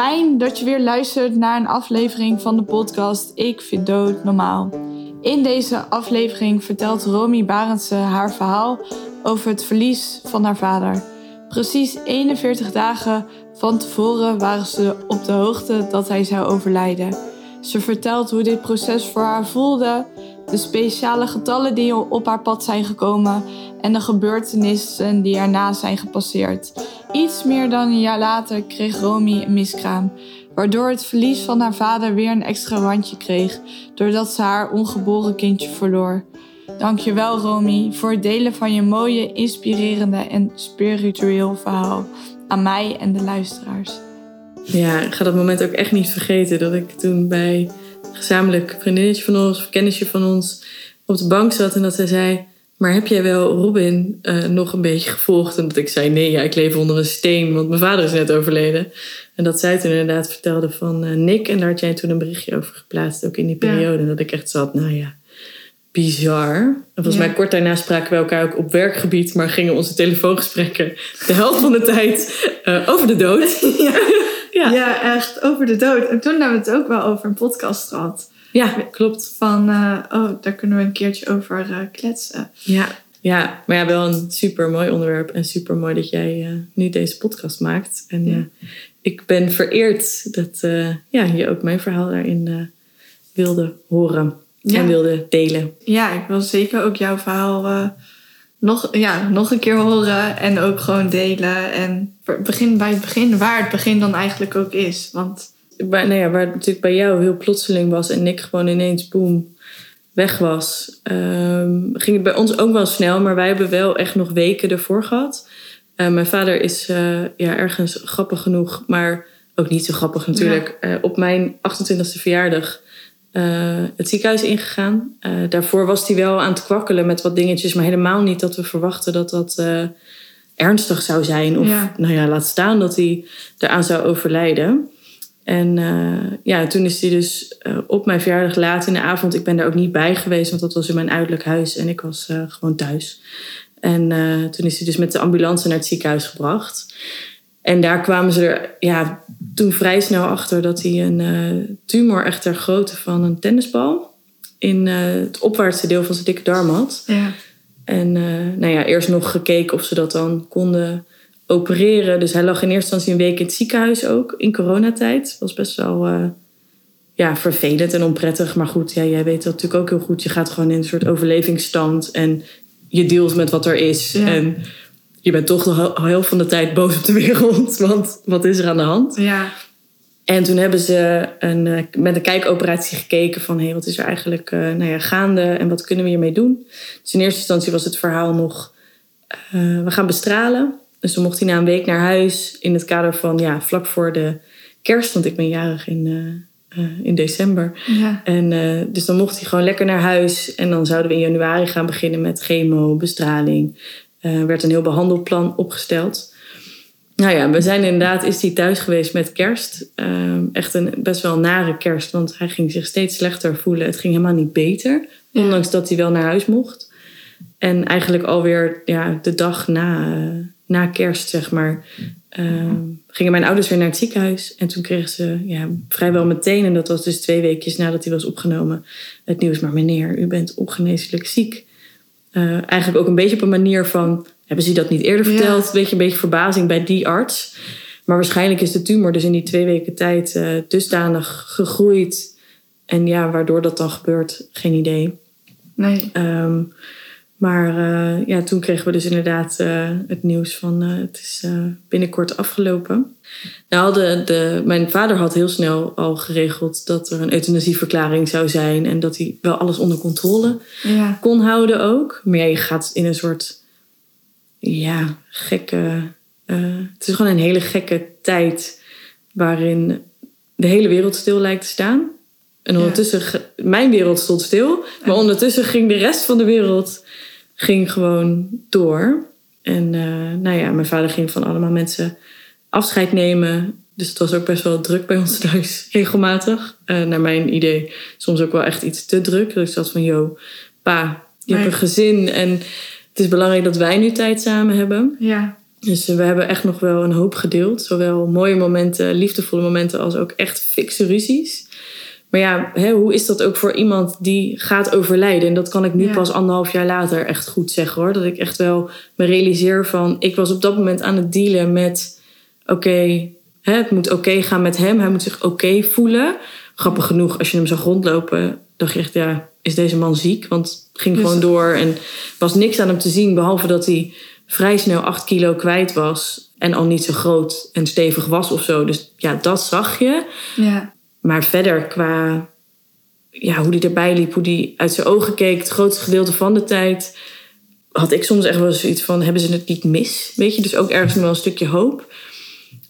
Fijn dat je weer luistert naar een aflevering van de podcast Ik vind dood normaal. In deze aflevering vertelt Romy Barendse haar verhaal over het verlies van haar vader. Precies 41 dagen van tevoren waren ze op de hoogte dat hij zou overlijden. Ze vertelt hoe dit proces voor haar voelde, de speciale getallen die op haar pad zijn gekomen en de gebeurtenissen die erna zijn gepasseerd. Iets meer dan een jaar later kreeg Romy een miskraam, waardoor het verlies van haar vader weer een extra randje kreeg, doordat ze haar ongeboren kindje verloor. Dankjewel Romy voor het delen van je mooie, inspirerende en spiritueel verhaal aan mij en de luisteraars. Ja, ik ga dat moment ook echt niet vergeten dat ik toen bij een gezamenlijk vriendinnetje van ons of kennisje van ons op de bank zat en dat zij zei: Maar heb jij wel Robin uh, nog een beetje gevolgd? En dat ik zei: Nee, ja, ik leef onder een steen, want mijn vader is net overleden. En dat zij toen inderdaad vertelde van uh, Nick. En daar had jij toen een berichtje over geplaatst, ook in die periode. En dat ik echt zat: Nou ja, bizar. En volgens mij kort daarna spraken we elkaar ook op werkgebied, maar gingen onze telefoongesprekken de helft van de tijd uh, over de dood. ja. ja. Ja. echt over de dood. En toen hebben we het ook wel over een podcast gehad. Ja, klopt. Van, uh, oh, daar kunnen we een keertje over uh, kletsen. Ja. ja, maar ja, wel een super mooi onderwerp. En super mooi dat jij nu deze podcast maakt. En ja. ik ben vereerd dat ja, je ook mijn verhaal daarin wilde horen en wilde delen. Ja, ik wil zeker ook jouw verhaal nog, ja, nog een keer horen en ook gewoon delen. En begin bij het begin, waar het begin dan eigenlijk ook is. Want... Waar, nou ja, waar het natuurlijk bij jou heel plotseling was en ik gewoon ineens boem weg was, um, ging het bij ons ook wel snel. Maar wij hebben wel echt nog weken ervoor gehad. Uh, mijn vader is uh, ja, ergens grappig genoeg, maar ook niet zo grappig natuurlijk. Ja. op mijn 28e verjaardag het ziekenhuis ingegaan. Daarvoor was hij wel aan het kwakkelen met wat dingetjes, maar helemaal niet dat we verwachten dat dat ernstig zou zijn. Of ja. nou ja, laat staan dat hij eraan zou overlijden. En ja, toen is hij dus op mijn verjaardag laat in de avond. Ik ben daar ook niet bij geweest, want dat was in mijn uiterlijk huis en ik was gewoon thuis. En toen is hij dus met de ambulance naar het ziekenhuis gebracht. En daar kwamen ze er ja, toen vrij snel achter dat hij een tumor echt ter grootte van een tennisbal in het opwaartse deel van zijn dikke darm had. Ja. En nou ja, eerst nog gekeken of ze dat dan konden opereren. Dus hij lag in eerste instantie een week in het ziekenhuis ook, in coronatijd. Dat was best wel ja, vervelend en onprettig. Maar goed, ja, jij weet dat natuurlijk ook heel goed. Je gaat gewoon in een soort overlevingsstand en je dealt met wat er is. Ja. En je bent toch de helft van de tijd boos op de wereld. Want wat is er aan de hand? Ja. En toen hebben ze een, eh, met een kijkoperatie gekeken van... hé, hey, wat is er eigenlijk uh, nou ja, gaande en wat kunnen we hiermee doen? Dus in eerste instantie was het verhaal nog... Uh, we gaan bestralen. Dus dan mocht hij na een week naar huis in het kader van... ja, vlak voor de kerst, want ik ben jarig in, in december. Ja. En dus dan mocht hij gewoon lekker naar huis. En dan zouden we in januari gaan beginnen met chemo, bestraling... Er werd een heel behandelplan opgesteld. Nou ja, we zijn inderdaad, is hij thuis geweest met kerst. Echt een best wel nare kerst, want hij ging zich steeds slechter voelen. Het ging helemaal niet beter, ja. ondanks dat hij wel naar huis mocht. En eigenlijk alweer ja, de dag na, na kerst, zeg maar, uh, gingen mijn ouders weer naar het ziekenhuis. En toen kregen ze ja, vrijwel meteen, en dat was dus twee weekjes nadat hij was opgenomen, het nieuws. Maar meneer, u bent ongeneeslijk ziek. Uh, eigenlijk ook een beetje op een manier van... hebben ze dat niet eerder verteld? Ja. Weet je, een beetje verbazing bij die arts. Maar waarschijnlijk is de tumor dus in die twee weken tijd... Uh, dusdanig gegroeid. En ja, waardoor dat dan gebeurt, geen idee. Nee. Um, maar uh, ja, toen kregen we dus inderdaad het nieuws van... het is binnenkort afgelopen. Nou, de, de, mijn vader had heel snel al geregeld dat er een euthanasieverklaring zou zijn. En dat hij wel alles onder controle ja. kon houden ook. Maar ja, je gaat in een soort, ja, gekke... Het is gewoon een hele gekke tijd waarin de hele wereld stil lijkt te staan. En ondertussen, ja. mijn wereld stond stil. Maar ondertussen ging de rest van de wereld ging gewoon door. En uh, nou ja, mijn vader ging van allemaal mensen afscheid nemen. Dus het was ook best wel druk bij ons thuis, regelmatig. Uh, naar mijn idee, soms ook wel echt iets te druk. Dus ik zat van, yo, pa, je nee. hebt een gezin en het is belangrijk dat wij nu tijd samen hebben. Ja. Dus we hebben echt nog wel een hoop gedeeld. Zowel mooie momenten, liefdevolle momenten als ook echt fikse ruzies. Maar ja, hè, hoe is dat ook voor iemand die gaat overlijden? En dat kan ik nu Ja. pas anderhalf jaar later echt goed zeggen hoor. Dat ik echt wel me realiseer van... Ik was op dat moment aan het dealen met... Oké, het moet oké gaan met hem. Hij moet zich oké voelen. Grappig genoeg, als je hem zag rondlopen... dacht je echt, ja, is deze man ziek? Want het ging Dus- gewoon door en was niks aan hem te zien... behalve dat hij vrij snel acht kilo kwijt was... en al niet zo groot en stevig was of zo. Dus ja, dat zag je. Ja. Maar verder qua ja, hoe die erbij liep, hoe die uit zijn ogen keek, het grootste gedeelte van de tijd, had ik soms echt wel zoiets van: hebben ze het niet mis? Weet je, dus ook ergens nog wel een stukje hoop.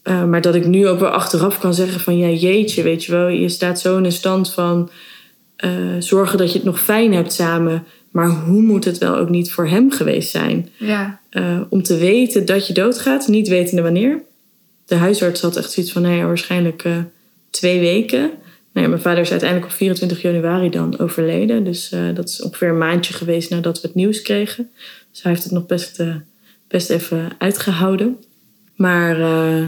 Eh, maar dat ik nu ook wel achteraf kan zeggen: van ja, jeetje, weet je wel, je staat zo in een stand van eh, zorgen dat je het nog fijn hebt samen. Maar hoe moet het wel ook niet voor hem geweest zijn? Ja. Eh, om te weten dat je doodgaat, niet wetende wanneer. De huisarts had echt zoiets van, nou ja, waarschijnlijk twee weken. Nou ja, mijn vader is uiteindelijk op 24 januari dan overleden. Dus eh, dat is ongeveer een maandje geweest nadat we het nieuws kregen. Dus hij heeft het nog best, eh, best even uitgehouden. Maar eh,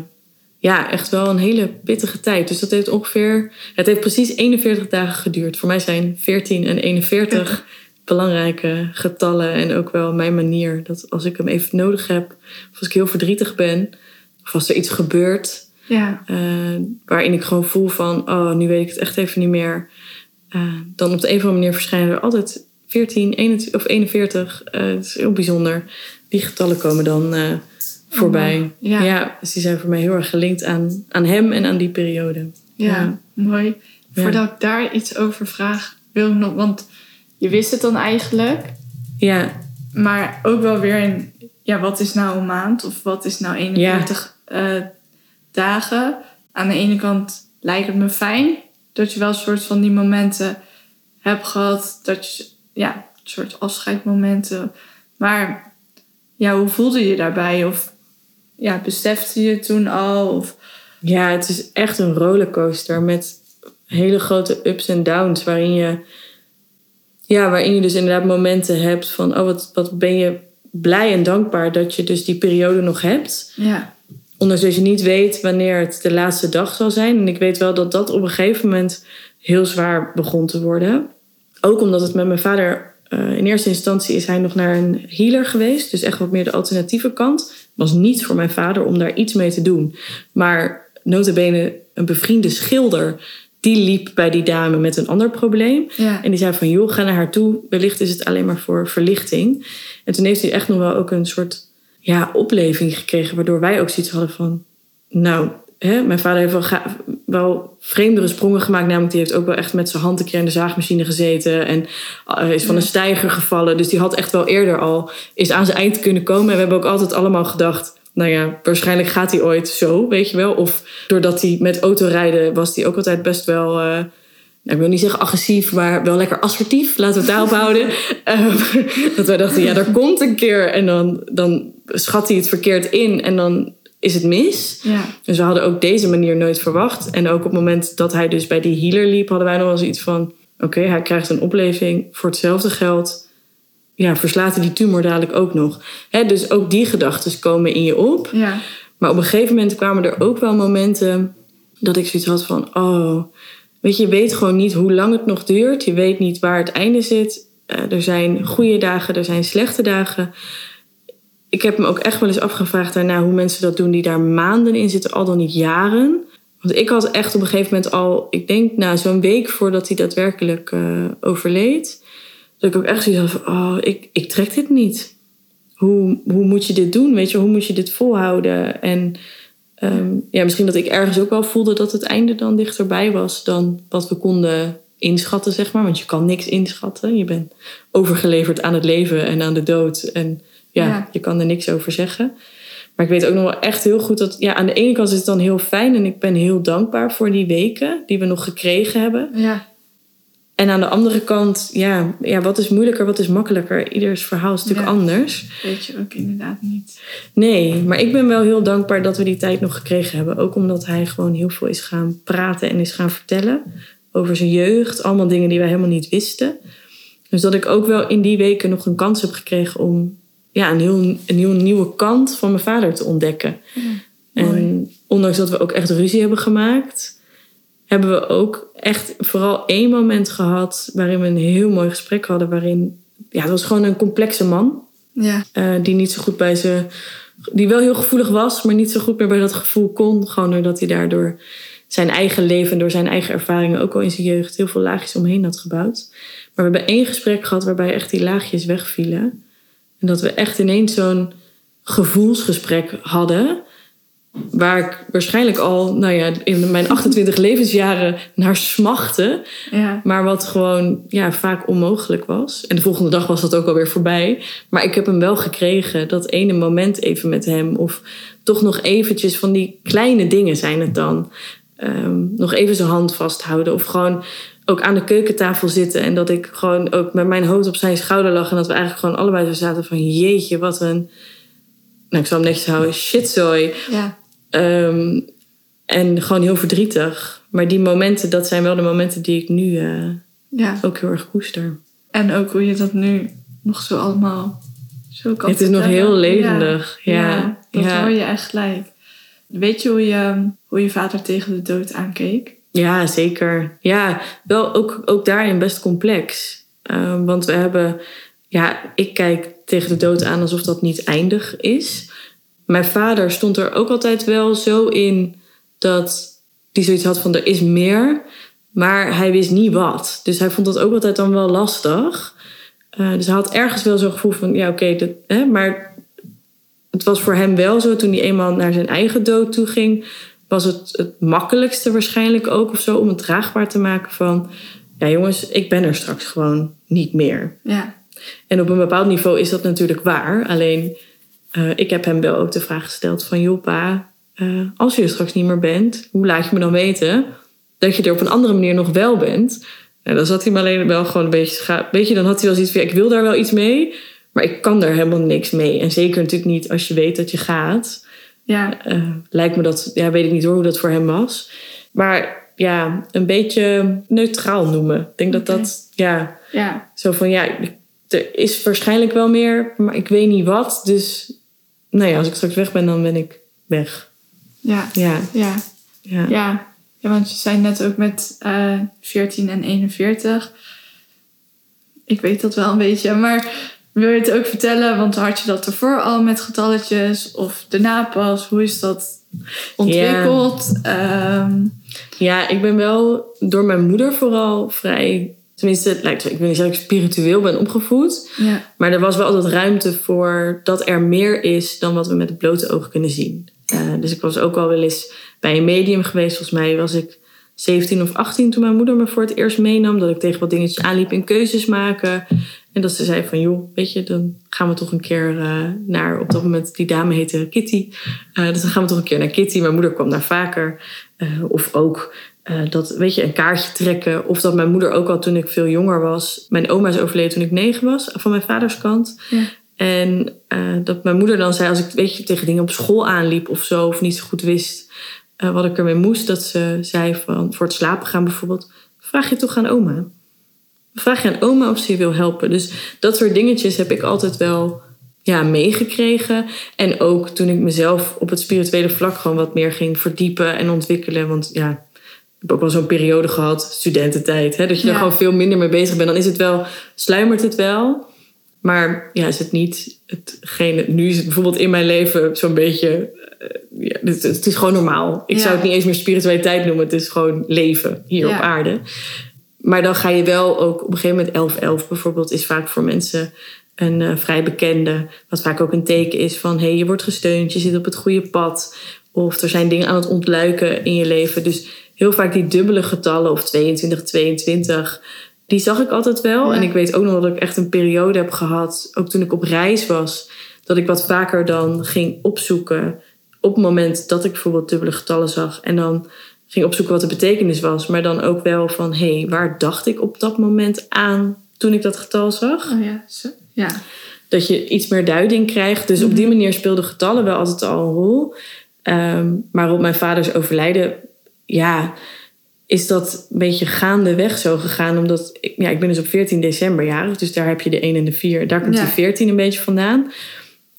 ja, echt wel een hele pittige tijd. Dus dat heeft ongeveer... Het heeft precies 41 dagen geduurd. Voor mij zijn 14 en 41 belangrijke getallen. En ook wel mijn manier. Dat als ik hem even nodig heb... Of als ik heel verdrietig ben... Of als er iets gebeurt... Ja. eh, waarin ik gewoon voel van... Oh, nu weet ik het echt even niet meer. eh, dan op de een of andere manier verschijnen er altijd 14 21, of 41. eh, het is heel bijzonder. Die getallen komen dan voorbij. Ja. dus die zijn voor mij heel erg gelinkt aan, aan hem en aan die periode. Ja, Ja. mooi. Ja. Voordat ik daar iets over vraag, wil ik nog... Want je wist het dan eigenlijk, Ja, maar ook wel weer in... Ja, wat is nou een maand? Of wat is nou 41 eh, dagen? Aan de ene kant lijkt het me fijn dat je wel een soort van die momenten hebt gehad. Dat je, ja, een soort afscheidmomenten. Maar ja, hoe voelde je daarbij? Of ja, besefte je toen al? Of, Ja, het is echt een rollercoaster met hele grote ups en downs. Waarin je, ja, waarin je dus inderdaad momenten hebt van... oh, wat, wat ben je blij en dankbaar dat je dus die periode nog hebt. ja, Ondanks dat je niet weet wanneer het de laatste dag zal zijn. En ik weet wel dat dat op een gegeven moment heel zwaar begon te worden. Ook omdat het met mijn vader... eh, in eerste instantie is hij nog naar een healer geweest. Dus echt wat meer de alternatieve kant. was niet voor mijn vader om daar iets mee te doen. Maar notabene een bevriende schilder... die liep bij die dame met een ander probleem. ja. En die zei van, joh, ga naar haar toe. Wellicht is het alleen maar voor verlichting. En toen heeft hij echt nog wel ook een soort ja, opleving gekregen. Waardoor wij ook zoiets hadden van... Nou, hè, mijn vader heeft wel, ga- wel vreemdere sprongen gemaakt. Namelijk, die heeft ook wel echt met zijn hand een keer in de zaagmachine gezeten. En eh, is van een steiger gevallen. Dus die had echt wel eerder al... is aan zijn eind kunnen komen. En we hebben ook altijd allemaal gedacht... Nou ja, waarschijnlijk gaat hij ooit zo, weet je wel. Of doordat hij met autorijden was hij ook altijd best wel... eh, nou, ik wil niet zeggen agressief, maar wel lekker assertief. Laten we het daarop houden. Ehm, dat wij dachten, ja, er komt een keer. En dan, dan schat hij het verkeerd in en dan is het mis. ja. Dus we hadden ook deze manier nooit verwacht. En ook op het moment dat hij dus bij die healer liep... hadden wij nog wel zoiets van... oké, hij krijgt een opleving voor hetzelfde geld. Ja, verslaat hij die tumor dadelijk ook nog. Hè, dus ook die gedachten komen in je op. ja. Maar op een gegeven moment kwamen er ook wel momenten dat ik zoiets had van, oh, weet je, je weet gewoon niet hoe lang het nog duurt. Je weet niet waar het einde zit. Eh, er zijn goede dagen, er zijn slechte dagen. Ik heb me ook echt wel eens afgevraagd daarna hoe mensen dat doen die daar maanden in zitten, al dan niet jaren. Want ik had echt op een gegeven moment al, ik denk na zo'n week voordat hij daadwerkelijk eh, overleed, dat ik ook echt zoiets had van, oh, ik, ik trek dit niet hoe, hoe moet je dit doen? Weet je, hoe moet je dit volhouden? En ehm, ja, misschien dat ik ergens ook wel voelde dat het einde dan dichterbij was dan wat we konden inschatten, zeg maar. Want je kan niks inschatten. Je bent overgeleverd aan het leven en aan de dood. En ja, Ja. je kan er niks over zeggen. Maar ik weet ook nog wel echt heel goed dat... Ja, aan de ene kant is het dan heel fijn... en ik ben heel dankbaar voor die weken die we nog gekregen hebben. ja. En aan de andere kant, ja, ja wat is moeilijker, wat is makkelijker? Ieders verhaal is natuurlijk Ja. anders. Weet je ook inderdaad niet. Nee, maar ik ben wel heel dankbaar dat we die tijd nog gekregen hebben. Ook omdat hij gewoon heel veel is gaan praten en is gaan vertellen over zijn jeugd. Allemaal dingen die wij helemaal niet wisten. Dus dat ik ook wel in die weken nog een kans heb gekregen om ja, een, heel, een heel nieuwe kant van mijn vader te ontdekken. en ondanks dat we ook echt ruzie hebben gemaakt, hebben we ook echt vooral één moment gehad waarin we een heel mooi gesprek hadden. Waarin, ja, het was gewoon een complexe man. Ja. eh, die niet zo goed bij ze, die wel heel gevoelig was, maar niet zo goed meer bij dat gevoel kon. Gewoon doordat hij daardoor zijn eigen leven, door zijn eigen ervaringen, ook al in zijn jeugd, heel veel laagjes omheen had gebouwd. Maar we hebben één gesprek gehad waarbij echt die laagjes wegvielen. En dat we echt ineens zo'n gevoelsgesprek hadden. Waar ik waarschijnlijk al, nou ja, in mijn 28 levensjaren naar smachtte. Ja. Maar wat gewoon ja, vaak onmogelijk was. En de volgende dag was dat ook alweer voorbij. Maar ik heb hem wel gekregen. Dat ene moment even met hem. Of toch nog eventjes van die kleine dingen zijn het dan. Ehm, nog even zijn hand vasthouden. Of gewoon ook aan de keukentafel zitten. En dat ik gewoon ook met mijn hoofd op zijn schouder lag. En dat we eigenlijk gewoon allebei zo zaten van... Jeetje, wat een... Nou, ik zal hem netjes houden. Shitzooi. Ja. Ehm, en gewoon heel verdrietig. Maar die momenten, dat zijn wel de momenten die ik nu eh, ja. ook heel erg koester. En ook hoe je dat nu nog zo allemaal zo kan Het is nog heel levendig. Ja, Ja, dat hoor je echt gelijk. Weet je hoe, je hoe je vader tegen de dood aankeek? Ja, zeker. Ja, wel ook, ook daarin best complex. Ehm, want we hebben, ja, ik kijk tegen de dood aan alsof dat niet eindig is. Mijn vader stond er ook altijd wel zo in dat hij zoiets had van er is meer, maar hij wist niet wat. Dus hij vond dat ook altijd dan wel lastig. Eh, dus hij had ergens wel zo'n gevoel van ja, oké, maar het was voor hem wel zo toen hij eenmaal naar zijn eigen dood toe ging, was het het makkelijkste waarschijnlijk ook of zo om het draagbaar te maken van ja jongens, ik ben er straks gewoon niet meer. Ja. En op een bepaald niveau is dat natuurlijk waar. Alleen eh, ik heb hem wel ook de vraag gesteld van joh pa, eh, als je er straks niet meer bent, hoe laat je me dan weten dat je er op een andere manier nog wel bent? Nou, dan zat hij me alleen wel gewoon een beetje Weet je, dan had hij wel zoiets van ja, ik wil daar wel iets mee, maar ik kan daar helemaal niks mee. En zeker natuurlijk niet als je weet dat je gaat. Ja. Eh, lijkt me dat, ja, weet ik niet hoor hoe dat voor hem was. Maar ja, een beetje neutraal noemen. Ik denk dat dat, ja, Ja. zo van ja, er is waarschijnlijk wel meer, maar ik weet niet wat. Dus nou ja, als ik straks weg ben, dan ben ik weg. Ja. Ja, Ja. ja. Ja. Ja, want je zei net ook met eh 14 en 41. Ik weet dat wel een beetje, maar wil je het ook vertellen? Want had je dat ervoor al met getalletjes of daarna pas? Hoe is dat ontwikkeld? Ehm, Ja, ik ben wel door mijn moeder vooral vrij. Tenminste, het lijkt, ik wil niet zeggen dat ik spiritueel ben opgevoed. ja. Maar er was wel altijd ruimte voor dat er meer is dan wat we met het blote oog kunnen zien. Eh, dus ik was ook al wel eens bij een medium geweest. Volgens mij was ik 17 of 18 toen mijn moeder me voor het eerst meenam. Dat ik tegen wat dingetjes aanliep in keuzes maken. En dat ze zei van, joh, weet je, dan gaan we toch een keer eh, naar... Op dat moment, die dame heette Kitty. Eh, dus dan gaan we toch een keer naar Kitty. Mijn moeder kwam daar vaker. Of ook eh, dat, weet je, een kaartje trekken. Of dat mijn moeder ook al toen ik veel jonger was... Mijn oma is overleden toen ik negen was, van mijn vaders kant. Ja. En eh, dat mijn moeder dan zei, als ik weet je, tegen dingen op school aanliep of zo, of niet zo goed wist eh, wat ik ermee moest, dat ze zei van voor het slapen gaan bijvoorbeeld, vraag je toch aan oma. Vraag je aan oma of ze je wil helpen. Dus dat soort dingetjes heb ik altijd wel ja, meegekregen. En ook toen ik mezelf op het spirituele vlak gewoon wat meer ging verdiepen en ontwikkelen. Want ja, heb ook wel zo'n periode gehad, studententijd, hè, dat je Ja. er gewoon veel minder mee bezig bent. Dan is het wel, sluimert het wel. Maar ja, is het niet hetgene. Nu is het bijvoorbeeld in mijn leven zo'n beetje. eh, ja, het, het is gewoon normaal. Ik Ja. zou het niet eens meer spiritualiteit noemen. Het is gewoon leven hier op aarde. Maar dan ga je wel ook op een gegeven moment 11-11 bijvoorbeeld is vaak voor mensen een eh, vrij bekende. Wat vaak ook een teken is van hé, hey, je wordt gesteund, je zit op het goede pad. Of er zijn dingen aan het ontluiken in je leven. Dus heel vaak die dubbele getallen of 22, 22. Die zag ik altijd wel. Ja. En ik weet ook nog dat ik echt een periode heb gehad, ook toen ik op reis was, dat ik wat vaker dan ging opzoeken op het moment dat ik bijvoorbeeld dubbele getallen zag. En dan ging opzoeken wat de betekenis was. Maar dan ook wel van, hé, hey, waar dacht ik op dat moment aan toen ik dat getal zag? Oh ja. Zo. Ja. Dat je iets meer duiding krijgt. Dus op die manier speelden getallen wel altijd al een rol. Ehm, maar op mijn vaders overlijden, ja, is dat een beetje gaandeweg zo gegaan. Omdat, ik, ja, ik ben dus op 14 december jarig. Dus daar heb je de 1 en de 4. Daar komt Ja. die 14 een beetje vandaan.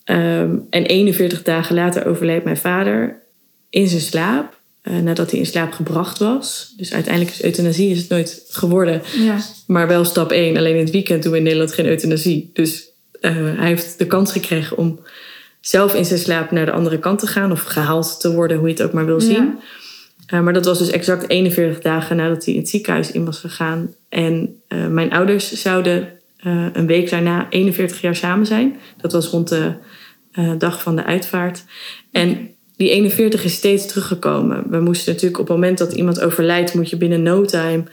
Ehm, en 41 dagen later overleed mijn vader in zijn slaap. eh, nadat hij in slaap gebracht was. Dus uiteindelijk is euthanasie is het nooit geworden. Ja. Maar wel stap 1. Alleen in het weekend doen we in Nederland geen euthanasie. Dus eh, hij heeft de kans gekregen om zelf in zijn slaap naar de andere kant te gaan. Of gehaald te worden, hoe je het ook maar wil Ja. Eh, maar dat was dus exact 41 dagen nadat hij in het ziekenhuis in was gegaan. En eh, mijn ouders zouden eh, een week daarna 41 jaar samen zijn. Dat was rond de dag van de uitvaart. En die 41 is steeds teruggekomen. We moesten natuurlijk op het moment dat iemand overlijdt, moet je binnen no time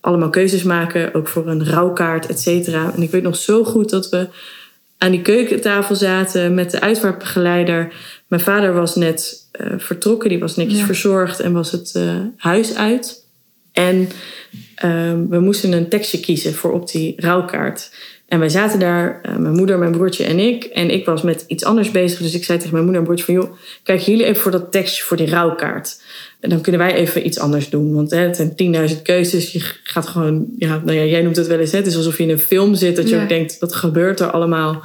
allemaal keuzes maken. Ook voor een rouwkaart, et cetera. En ik weet nog zo goed dat we aan die keukentafel zaten met de uitvaartbegeleider. Mijn vader was net eh, vertrokken, die was netjes Ja. verzorgd en was het eh, huis uit. En ehm, we moesten een tekstje kiezen voor op die rouwkaart. En wij zaten daar, eh, mijn moeder, mijn broertje en ik. En ik was met iets anders bezig. Dus ik zei tegen mijn moeder en broertje van... joh, kijk jullie even voor dat tekstje voor die rouwkaart. En dan kunnen wij even iets anders doen. Want hè, het zijn 10.000 keuzes. Je gaat gewoon... Ja, nou ja, jij noemt het wel eens. Hè, het is alsof je in een film zit. Dat je Ja. ook denkt, wat gebeurt er allemaal?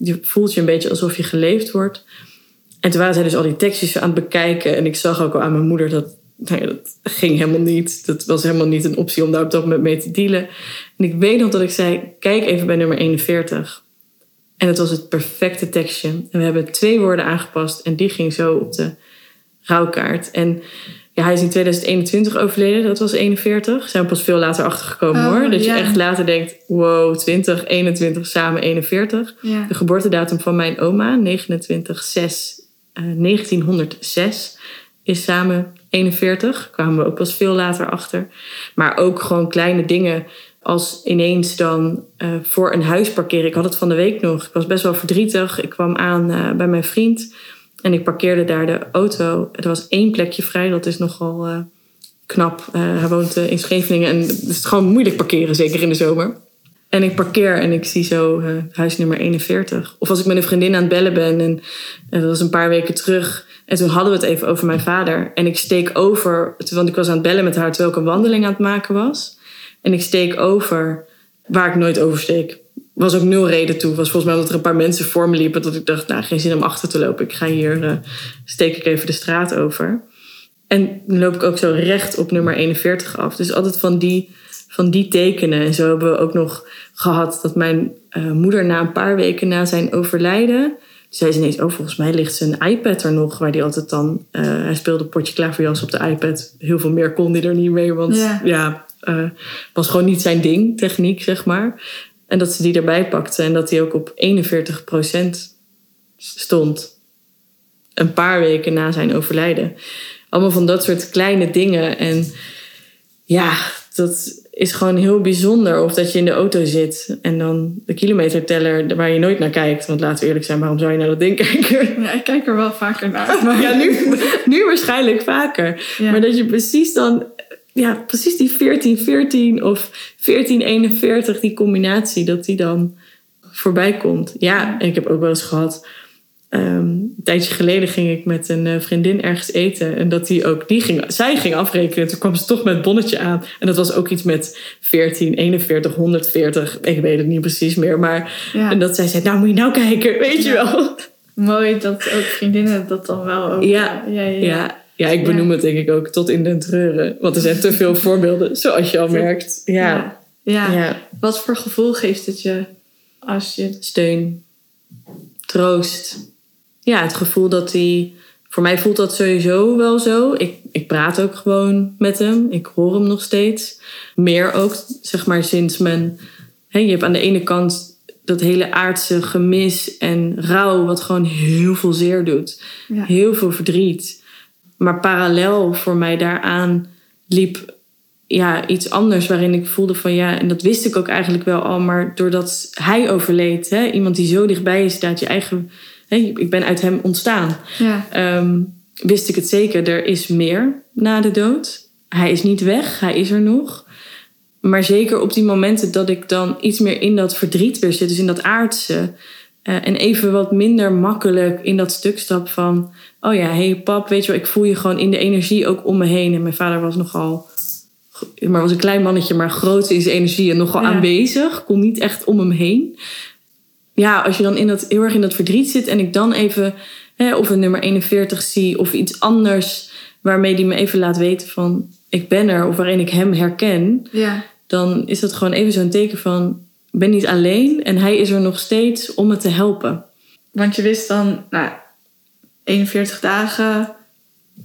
Je voelt je een beetje alsof je geleefd wordt. En toen waren zij dus al die tekstjes aan het bekijken. En ik zag ook al aan mijn moeder dat... Nou ja, dat ging helemaal niet. Dat was helemaal niet een optie om daar op dat moment mee te dealen. En ik weet nog dat ik zei, kijk even bij nummer 41. En het was het perfecte tekstje. En we hebben twee woorden aangepast. En die ging zo op de rouwkaart. En ja, hij is in 2021 overleden. Dat was 41. Zijn we pas veel later achtergekomen Oh, hoor. Dat ja. je echt later denkt, wow, 20, 21, samen 41. Ja. De geboortedatum van mijn oma, 29 6 eh, 1906, is samen 41. Kwamen we ook pas veel later achter. Maar ook gewoon kleine dingen als ineens dan eh, voor een huis parkeren. Ik had het van de week nog. Ik was best wel verdrietig. Ik kwam aan eh, bij mijn vriend en ik parkeerde daar de auto. Er was één plekje vrij. Dat is nogal eh, knap. Eh, hij woont eh, in Scheveningen en het is gewoon moeilijk parkeren, zeker in de zomer. En ik parkeer en ik zie zo eh, huis nummer 41. Of als ik met een vriendin aan het bellen ben en dat was een paar weken terug. En toen hadden we het even over mijn vader. En ik steek over, want ik was aan het bellen met haar terwijl ik een wandeling aan het maken was. En ik steek over waar ik nooit oversteek. Was ook nul reden toe. Was volgens mij omdat er een paar mensen voor me liepen. Dat ik dacht, nou geen zin om achter te lopen. Ik ga hier, eh, steek ik even de straat over. En dan loop ik ook zo recht op nummer 41 af. Dus altijd van die, van die tekenen. En zo hebben we ook nog gehad dat mijn eh, moeder na een paar weken na zijn overlijden... zei ze ineens, oh volgens mij ligt zijn iPad er nog. Waar hij altijd dan... eh, hij speelde potje klaverjas op de iPad. Heel veel meer kon hij er niet mee. Want Ja. ja, eh, was gewoon niet zijn ding, techniek zeg maar. En dat ze die erbij pakte. En dat hij ook op 41% stond. Een paar weken na zijn overlijden. Allemaal van dat soort kleine dingen. En ja, dat is gewoon heel bijzonder. Of dat je in de auto zit en dan de kilometerteller waar je nooit naar kijkt. Want laten we eerlijk zijn, waarom zou je naar dat ding kijken? Ja, ik kijk er wel vaker naar. Maar Ja, nu, nu waarschijnlijk vaker. Ja. Maar dat je precies dan, ja, precies die 14-14 of 14-41, die combinatie, dat die dan voorbij komt. Ja, en ik heb ook wel eens gehad. Ehm, een tijdje geleden ging ik met een eh, vriendin ergens eten. En dat die ook, die ging, zij ging afrekenen. Toen kwam ze toch met het bonnetje aan. En dat was ook iets met 14, 41, 140. Ik weet het niet precies meer. Maar Ja. en dat zij zei, nou moet je nou kijken, weet je wel. mooi dat ook vriendinnen dat dan wel ook... Ja, ja, ja. Ja, ja ik benoem het denk ik ook tot in den treuren. Want er zijn te veel voorbeelden, zoals je al merkt. Ja. ja. Wat voor gevoel geeft het je als je... steun, troost. Ja, het gevoel dat hij... Voor mij voelt dat sowieso wel zo. Ik, ik praat ook gewoon met hem. Ik hoor hem nog steeds. Meer ook, zeg maar, sinds mijn... Hè, je hebt aan de ene kant dat hele aardse gemis en rouw... wat gewoon heel veel zeer doet. Ja. heel veel verdriet. Maar parallel voor mij daaraan liep ja, iets anders waarin ik voelde van ja, en dat wist ik ook eigenlijk wel al, maar doordat hij overleed, hè, iemand die zo dichtbij je staat, je eigen, hè, ik ben uit hem ontstaan, Ja. ehm, wist ik het zeker, er is meer na de dood. Hij is niet weg, hij is er nog. Maar zeker op die momenten dat ik dan iets meer in dat verdriet weer zit, dus in dat aardse. eh, en even wat minder makkelijk in dat stuk stap van... Oh ja, hé hey pap, weet je wel, ik voel je gewoon in de energie ook om me heen. En mijn vader was nogal... Maar was een klein mannetje, maar groot in zijn energie en nogal Ja. aanwezig. Kon niet echt om hem heen. Ja, als je dan in dat, heel erg in dat verdriet zit en ik dan even hè, of een nummer 41 zie of iets anders waarmee die me even laat weten van ik ben er of waarin ik hem herken, Ja. dan is dat gewoon even zo'n teken van ik ben niet alleen en hij is er nog steeds om me te helpen. Want je wist dan, nou, 41 dagen,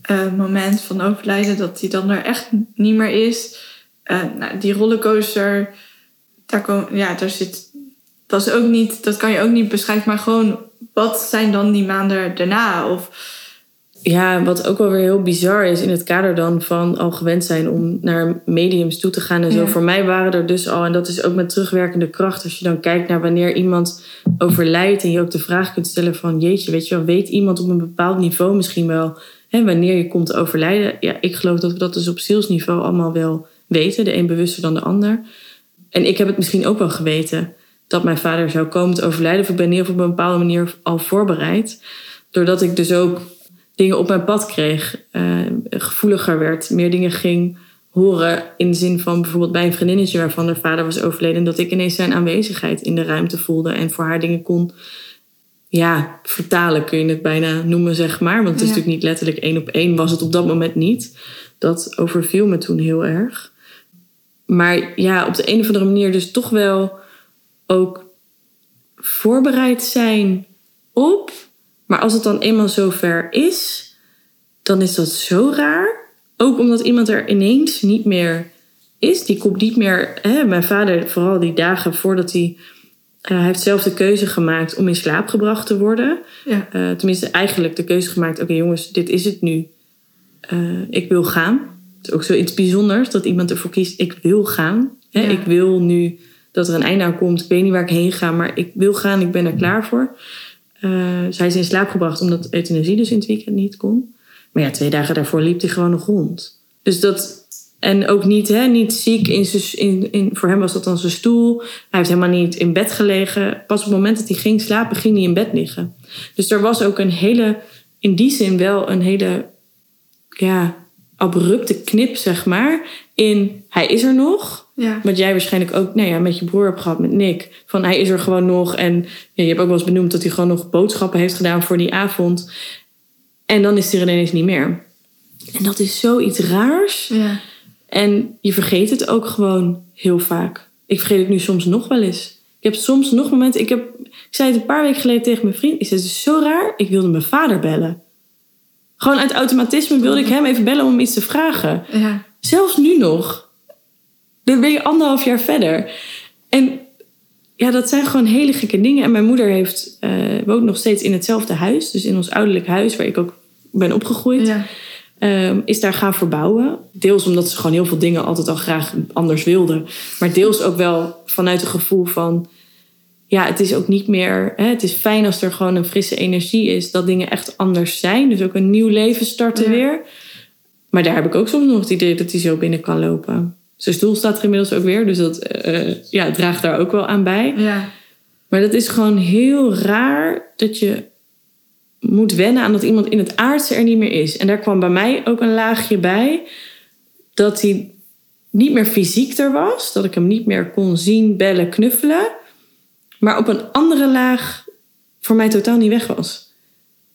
eh, moment van overlijden, dat hij dan er echt niet meer is. Eh, nou, die rollercoaster, daar, kom, ja, daar zit, dat, is ook niet, dat kan je ook niet beschrijven, maar gewoon, wat zijn dan die maanden daarna? Of, Ja, wat ook wel weer heel bizar is in het kader dan van al gewend zijn om naar mediums toe te gaan en zo. Ja. Voor mij waren er dus al, en dat is ook met terugwerkende kracht, als je dan kijkt naar wanneer iemand overlijdt en je ook de vraag kunt stellen van jeetje, weet je wel, weet iemand op een bepaald niveau misschien wel hè, wanneer je komt te overlijden? Ja, ik geloof dat we dat dus op zielsniveau allemaal wel weten, de een bewuster dan de ander. En ik heb het misschien ook wel geweten dat mijn vader zou komen te overlijden. Of ik ben in ieder geval op een bepaalde manier al voorbereid. Doordat ik dus ook dingen op mijn pad kreeg. eh, gevoeliger werd. Meer dingen ging horen. In de zin van bijvoorbeeld bij een vriendinnetje waarvan haar vader was overleden. Dat ik ineens zijn aanwezigheid in de ruimte voelde. En voor haar dingen kon ja, vertalen kun je het bijna noemen, zeg maar. Want het is Ja. natuurlijk niet letterlijk één op één. Was het op dat moment niet. Dat overviel me toen heel erg. Maar ja, op de een of andere manier dus toch wel ook voorbereid zijn op. Maar als het dan eenmaal zover is, dan is dat zo raar. Ook omdat iemand er ineens niet meer is. Die komt niet meer. Hè, mijn vader, vooral die dagen voordat hij. eh, hij heeft zelf de keuze gemaakt om in slaap gebracht te worden. ja, Eh, tenminste, eigenlijk de keuze gemaakt: oké, jongens, dit is het nu. Eh, ik wil gaan. Het is ook zoiets bijzonders dat iemand ervoor kiest: ik wil gaan. Hè, Ja. Ik wil nu dat er een einde aan komt. Ik weet niet waar ik heen ga, maar ik wil gaan. Ik ben er klaar voor. Eh, zij is in slaap gebracht omdat euthanasie dus in het weekend niet kon. Maar ja, twee dagen daarvoor liep hij gewoon nog rond. Dus dat. En ook niet, hè, niet ziek. In, in, voor hem was dat dan zijn stoel. Hij heeft helemaal niet in bed gelegen. Pas op het moment dat hij ging slapen, ging hij in bed liggen. Dus er was ook een hele, in die zin wel een hele, ja, abrupte knip, zeg maar. In hij is er nog. Ja, Wat jij waarschijnlijk ook nou ja, met je broer hebt gehad, met Nick. Van hij is er gewoon nog. En ja, je hebt ook wel eens benoemd dat hij gewoon nog boodschappen heeft gedaan voor die avond. En dan is hij er ineens niet meer. En dat is zoiets raars. ja, En je vergeet het ook gewoon heel vaak. Ik vergeet het nu soms nog wel eens. Ik heb soms nog momenten. Ik, heb, ik zei het een paar weken geleden tegen mijn vriend. Ik zei: Het is zo raar. Ik wilde mijn vader bellen. Gewoon uit automatisme wilde ik hem even bellen om iets te vragen. ja, Zelfs nu nog. Dan ben je anderhalf jaar verder. En ja, dat zijn gewoon hele gekke dingen. En mijn moeder heeft, eh, woont nog steeds in hetzelfde huis. Dus in ons ouderlijk huis, waar ik ook ben opgegroeid. ja, ehm, is daar gaan verbouwen. Deels omdat ze gewoon heel veel dingen altijd al graag anders wilden. Maar deels ook wel vanuit een gevoel van... Ja, het is ook niet meer... Hè, het is fijn als er gewoon een frisse energie is. Dat dingen echt anders zijn. Dus ook een nieuw leven starten Ja. weer. Maar daar heb ik ook soms nog het idee dat hij zo binnen kan lopen. Zijn stoel staat er inmiddels ook weer. Dus dat eh, ja, draagt daar ook wel aan bij. ja, Maar dat is gewoon heel raar dat je moet wennen aan dat iemand in het aardse er niet meer is. En daar kwam bij mij ook een laagje bij dat hij niet meer fysiek er was. Dat ik hem niet meer kon zien, bellen, knuffelen. Maar op een andere laag voor mij totaal niet weg was.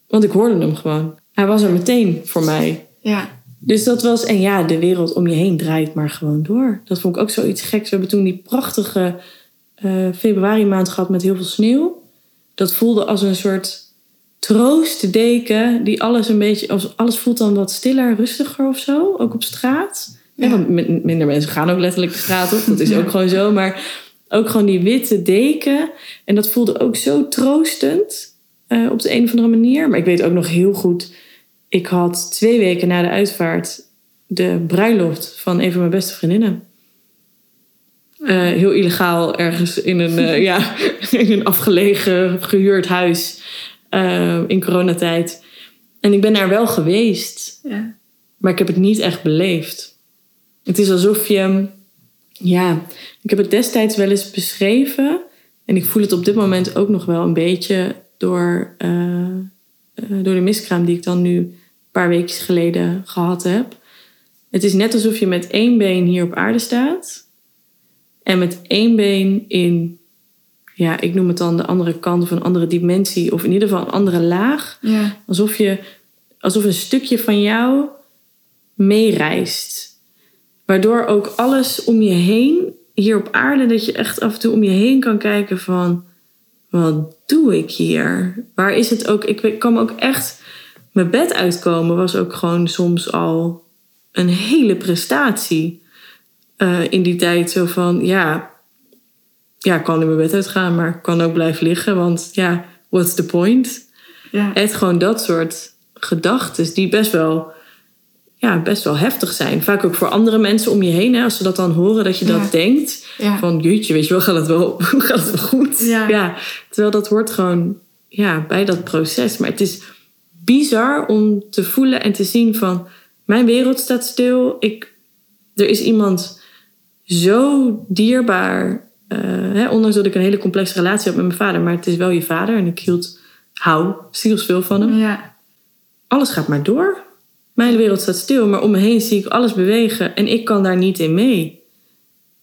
Want ik hoorde hem gewoon. Hij was er meteen voor mij. ja, Dus dat was, en ja, de wereld om je heen draait maar gewoon door. Dat vond ik ook zoiets geks. We hebben toen die prachtige eh, februari maand gehad met heel veel sneeuw. Dat voelde als een soort troostdeken die alles een beetje, alles voelt dan wat stiller, rustiger of zo, ook op straat. Ja. Want min- minder mensen gaan ook letterlijk de straat op, dat is Ja. ook gewoon zo. Maar ook gewoon die witte deken. En dat voelde ook zo troostend eh, op de een of andere manier. Maar ik weet ook nog heel goed, ik had twee weken na de uitvaart de bruiloft van een van mijn beste vriendinnen. Eh, heel illegaal ergens in een, eh, ja, in een afgelegen gehuurd huis eh, in coronatijd. En ik ben daar wel geweest, ja, maar ik heb het niet echt beleefd. Het is alsof je, ja, ik heb het destijds wel eens beschreven. En ik voel het op dit moment ook nog wel een beetje door, door de miskraam die ik dan nu een paar weken geleden gehad heb. Het is net alsof je met één been hier op aarde staat. En met één been in ja, ik noem het dan de andere kant of een andere dimensie, of in ieder geval een andere laag. Ja. Alsof, je, alsof een stukje van jou meereist. Waardoor ook alles om je heen, hier op aarde, dat je echt af en toe om je heen kan kijken van... Wat doe ik hier? Waar is het ook? Ik me ook echt... Mijn bed uitkomen was ook gewoon soms al een hele prestatie. eh, in die tijd zo van, ja... Ja, ik kan in mijn bed uitgaan, maar ik kan ook blijven liggen. Want ja, what's the point? Ja. Echt gewoon dat soort gedachten die best wel, ja, best wel heftig zijn. Vaak ook voor andere mensen om je heen. Hè, als ze dat dan horen, dat je Ja. dat denkt. Ja. Van, jeetje, weet je wel, gaat het wel, gaat het wel goed? Ja. terwijl dat hoort gewoon ja, bij dat proces. Maar het is bizar om te voelen en te zien van... Mijn wereld staat stil. Ik, er is iemand zo dierbaar... eh, hè, ondanks dat ik een hele complexe relatie heb met mijn vader. Maar het is wel je vader. En ik hield, hou zielsveel van hem. Ja. Alles gaat maar door. Mijn wereld staat stil. Maar om me heen zie ik alles bewegen. En ik kan daar niet in mee.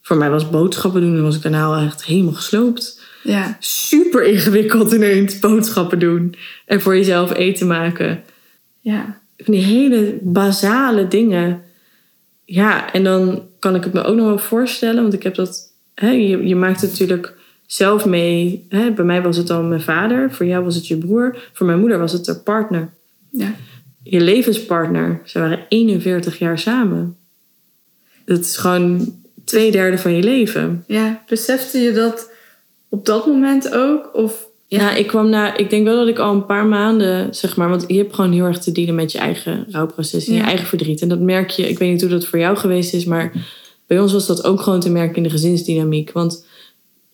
Voor mij was boodschappen doen. En was ik daarna al echt helemaal gesloopt. Ja. Super ingewikkeld ineens boodschappen doen. En voor jezelf eten maken. Ja. Van die hele basale dingen. Ja, en dan kan ik het me ook nog wel voorstellen. Want ik heb dat... Hè, je, je maakt het natuurlijk zelf mee. Hè, bij mij was het dan mijn vader. Voor jou was het je broer. Voor mijn moeder was het haar partner. Ja. Je levenspartner. Ze waren 41 jaar samen. Dat is gewoon twee derde van je leven. Ja. Besefte je dat op dat moment ook? Of Ja, Nou, ik kwam na. Ik denk wel dat ik al een paar maanden, zeg maar, want je hebt gewoon heel erg te dealen met je eigen rouwproces en je eigen verdriet. En dat merk je. Ik weet niet hoe dat voor jou geweest is, maar bij ons was dat ook gewoon te merken in de gezinsdynamiek. Want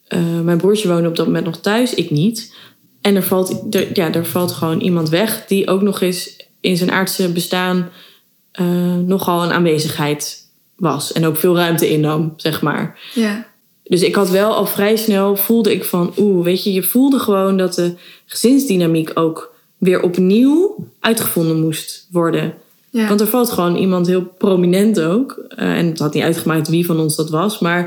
eh, mijn broertje woonde op dat moment nog thuis, ik niet. En er valt, er, ja, er valt gewoon iemand weg die ook nog eens in zijn aardse bestaan eh, nogal een aanwezigheid was. En ook veel ruimte innam, zeg maar. Ja. Dus ik had wel al vrij snel, voelde ik van, oeh, weet je, je voelde gewoon dat de gezinsdynamiek ook weer opnieuw uitgevonden moest worden. Ja. Want er valt gewoon iemand heel prominent ook. eh, en het had niet uitgemaakt wie van ons dat was, maar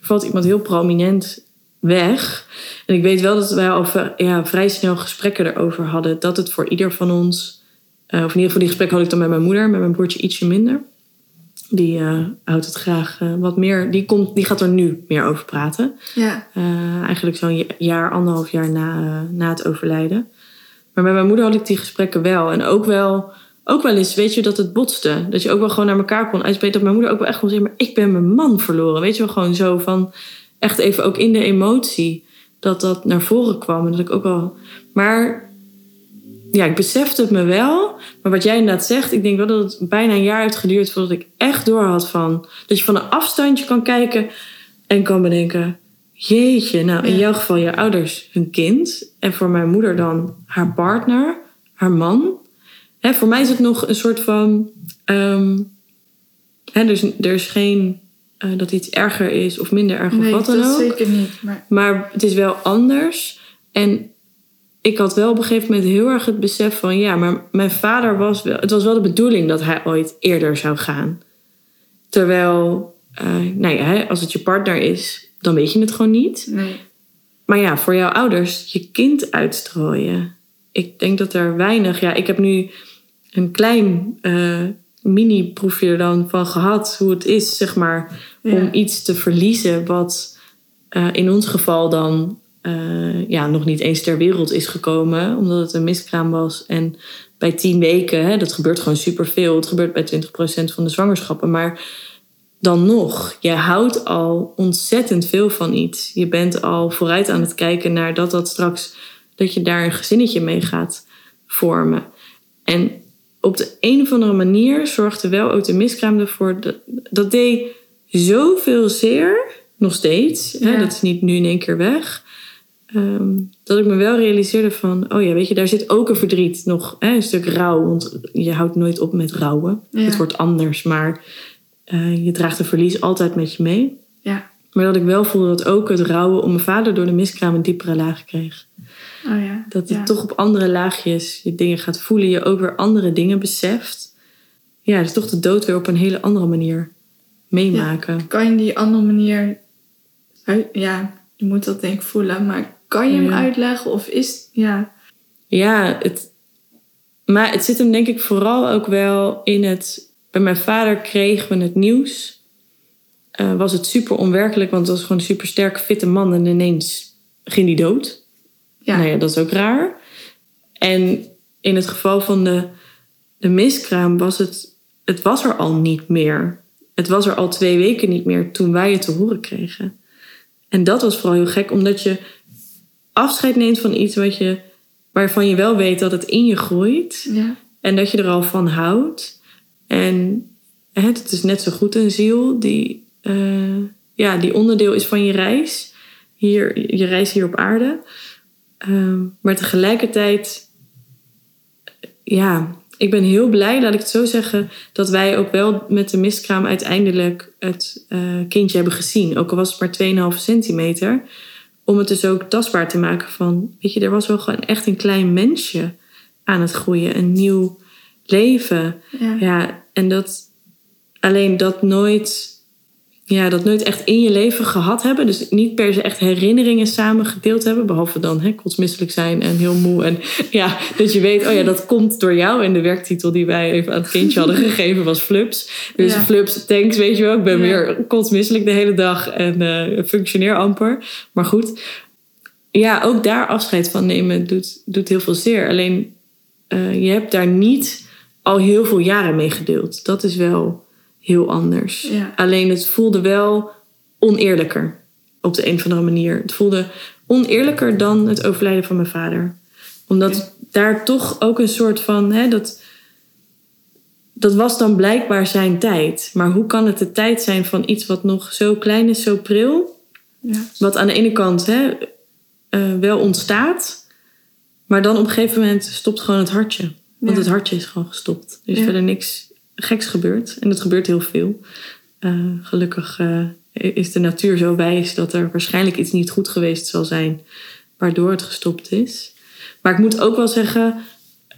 er valt iemand heel prominent weg. En ik weet wel dat wij al ja, vrij snel gesprekken erover hadden. Dat het voor ieder van ons, eh, of in ieder geval die gesprekken had ik dan met mijn moeder, met mijn broertje ietsje minder. Die eh, houdt het graag eh, wat meer, die, komt, die gaat er nu meer over praten. ja. Eigenlijk zo'n ja- jaar, anderhalf jaar na, na het overlijden. Maar bij mijn moeder had ik die gesprekken wel. En ook wel, ook wel eens, weet je, dat het botste. Dat je ook wel gewoon naar elkaar kon uitspreken. Dat mijn moeder ook wel echt kon zeggen, maar ik ben mijn man verloren. Weet je wel, gewoon zo van, echt even ook in de emotie. Dat dat naar voren kwam. En dat ik ook wel... Maar ja, ik besefte het me wel. Maar wat jij inderdaad zegt, ik denk wel dat het bijna een jaar heeft geduurd voordat ik echt door had van. Dat je van een afstandje kan kijken en kan bedenken: jeetje, nou in Ja. jouw geval je ouders, hun kind. En voor mijn moeder dan haar partner, haar man. Hè, voor mij is het nog een soort van. ehm, hè, er, is, er is geen eh, dat iets erger is of minder erg of Nee, wat dan dat ook. zeker niet. Maar Maar het is wel anders. En ik had wel op een gegeven moment heel erg het besef van... ja, maar mijn vader was wel... het was wel de bedoeling dat hij ooit eerder zou gaan. Terwijl, eh, nou ja, als het je partner is... dan weet je het gewoon niet. nee. Maar ja, voor jouw ouders je kind uitstrooien. Ik denk dat er weinig... Ja, ik heb nu een klein eh, mini-proefje er dan van gehad... hoe het is, zeg maar, Ja. om iets te verliezen... wat eh, in ons geval dan eh, ja, nog niet eens ter wereld is gekomen... omdat het een miskraam was. En bij tien weken, hè, dat gebeurt gewoon superveel. Het gebeurt bij 20% van de zwangerschappen. Maar dan nog, je houdt al ontzettend veel van iets. Je bent al vooruit aan het kijken naar dat dat straks... dat je daar een gezinnetje mee gaat vormen. En op de een of andere manier zorgde wel ook de miskraam ervoor... dat, dat deed zoveel zeer, nog steeds. Hè, Ja. dat is niet nu in één keer weg... Ehm, dat ik me wel realiseerde van... oh ja, weet je, daar zit ook een verdriet nog. Hè, een stuk rouw, want je houdt nooit op met rouwen. Ja. Het wordt anders, maar eh, je draagt een verlies altijd met je mee. Ja. Maar dat ik wel voelde dat ook het rouwen om mijn vader door de miskraam een diepere laag kreeg. Oh ja. Dat het ja. toch op andere laagjes je dingen gaat voelen. Je ook weer andere dingen beseft. Ja, dus toch de dood weer op een hele andere manier meemaken. Kan je die andere manier... Ja, je moet dat denk ik voelen. Maar Kan je hem Ja. uitleggen of is... Ja. Ja, het, maar het zit hem denk ik vooral ook wel in het... Bij mijn vader kregen we het nieuws. Eh, was het super onwerkelijk, want het was gewoon een super sterk, fitte man. En ineens ging hij dood. Ja. Nou ja, dat is ook raar. En in het geval van de, de miskraam was het... Het was er al niet meer. Het was er al twee weken niet meer toen wij het te horen kregen. En dat was vooral heel gek, omdat je afscheid neemt van iets wat je, waarvan je wel weet dat het in je groeit. Ja. En dat je er al van houdt. En het is net zo goed een ziel die, eh, ja, die onderdeel is van je reis. Hier, je reis hier op aarde. Ehm, maar tegelijkertijd, ja, ik ben heel blij, laat ik het zo zeggen, dat wij ook wel met de miskraam uiteindelijk het eh, kindje hebben gezien. Ook al was het maar 2,5 centimeter. Om het dus ook tastbaar te maken van, weet je, er was wel gewoon echt een klein mensje aan het groeien. Een nieuw leven. Ja. Ja, en dat alleen dat nooit, ja, dat nooit echt in je leven gehad hebben. Dus niet per se echt herinneringen samen gedeeld hebben. Behalve dan hè, kotsmisselijk zijn en heel moe. En ja, dat je weet, oh ja, dat komt door jou. En de werktitel die wij even aan het kindje hadden gegeven was Flups. Dus Ja. Flups, thanks, weet je wel. Ik ben Ja. weer kotsmisselijk de hele dag en eh, functioneer amper. Maar goed, ja, ook daar afscheid van nemen doet, doet heel veel zeer. Alleen, eh, je hebt daar niet al heel veel jaren mee gedeeld. Dat is wel heel anders. Ja. Alleen het voelde wel oneerlijker op de een of andere manier. Het voelde oneerlijker dan het overlijden van mijn vader. Omdat daar toch ook een soort van... Hè, dat, dat was dan blijkbaar zijn tijd. Maar hoe kan het de tijd zijn van iets wat nog zo klein is, zo pril... Ja. Wat aan de ene kant hè, eh, wel ontstaat, maar dan op een gegeven moment stopt gewoon het hartje. Want Ja. het hartje is gewoon gestopt. Er is Ja. verder niks geks gebeurd. En dat gebeurt heel veel. Eh, gelukkig eh, is de natuur zo wijs dat er waarschijnlijk iets niet goed geweest zal zijn, waardoor het gestopt is. Maar ik moet ook wel zeggen,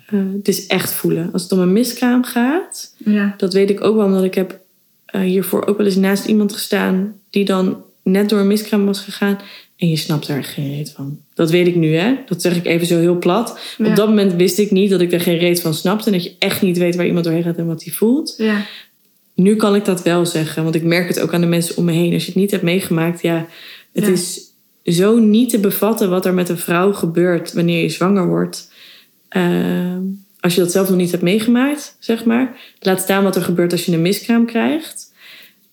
eh, het is echt voelen. Als het om een miskraam gaat, Ja. dat weet ik ook wel, omdat ik heb hiervoor ook wel eens naast iemand gestaan die dan net door een miskraam was gegaan. En je snapt er geen reet van. Dat weet ik nu, hè? Dat zeg ik even zo heel plat. Ja. Op dat moment wist ik niet dat ik er geen reet van snapte. En dat je echt niet weet waar iemand doorheen gaat en wat hij voelt. Ja. Nu kan ik dat wel zeggen, want ik merk het ook aan de mensen om me heen. Als je het niet hebt meegemaakt, ja, het Ja. is zo niet te bevatten wat er met een vrouw gebeurt wanneer je zwanger wordt. Ehm, als je dat zelf nog niet hebt meegemaakt, zeg maar. Laat staan wat er gebeurt als je een miskraam krijgt.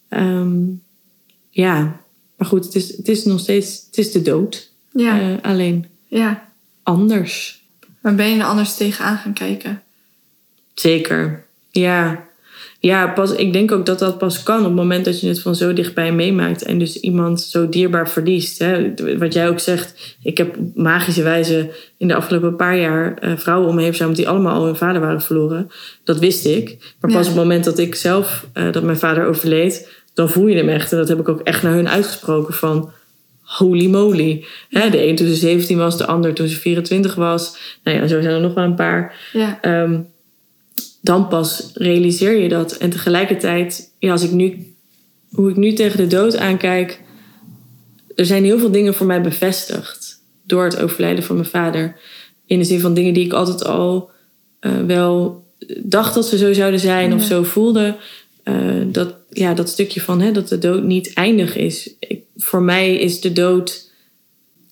Ehm, ja, maar goed, het is, het is nog steeds het is de dood. Ja. Eh, alleen ja. anders. Maar ben je er anders tegenaan gaan kijken? Zeker. Ja. Ja, pas, ik denk ook dat dat pas kan op het moment dat je het van zo dichtbij meemaakt. En dus iemand zo dierbaar verliest. Hè. Wat jij ook zegt. Ik heb op magische wijze in de afgelopen paar jaar eh, vrouwen om me heen verzameld die allemaal al hun vader waren verloren. Dat wist ik. Maar pas Ja. op het moment dat ik zelf, eh, dat mijn vader overleed, dan voel je hem echt. En dat heb ik ook echt naar hun uitgesproken van holy moly. Hè, de een toen ze 17 was, de ander toen ze 24 was. Nou ja, zo zijn er nog wel een paar. Ja. Ehm, dan pas realiseer je dat. En tegelijkertijd, ja, als ik nu, hoe ik nu tegen de dood aankijk, er zijn heel veel dingen voor mij bevestigd door het overlijden van mijn vader. In de zin van dingen die ik altijd al eh, wel dacht dat ze zo zouden zijn of zo voelde. Eh, dat, ja, dat stukje van hè, dat de dood niet eindig is. Ik, voor mij is de dood,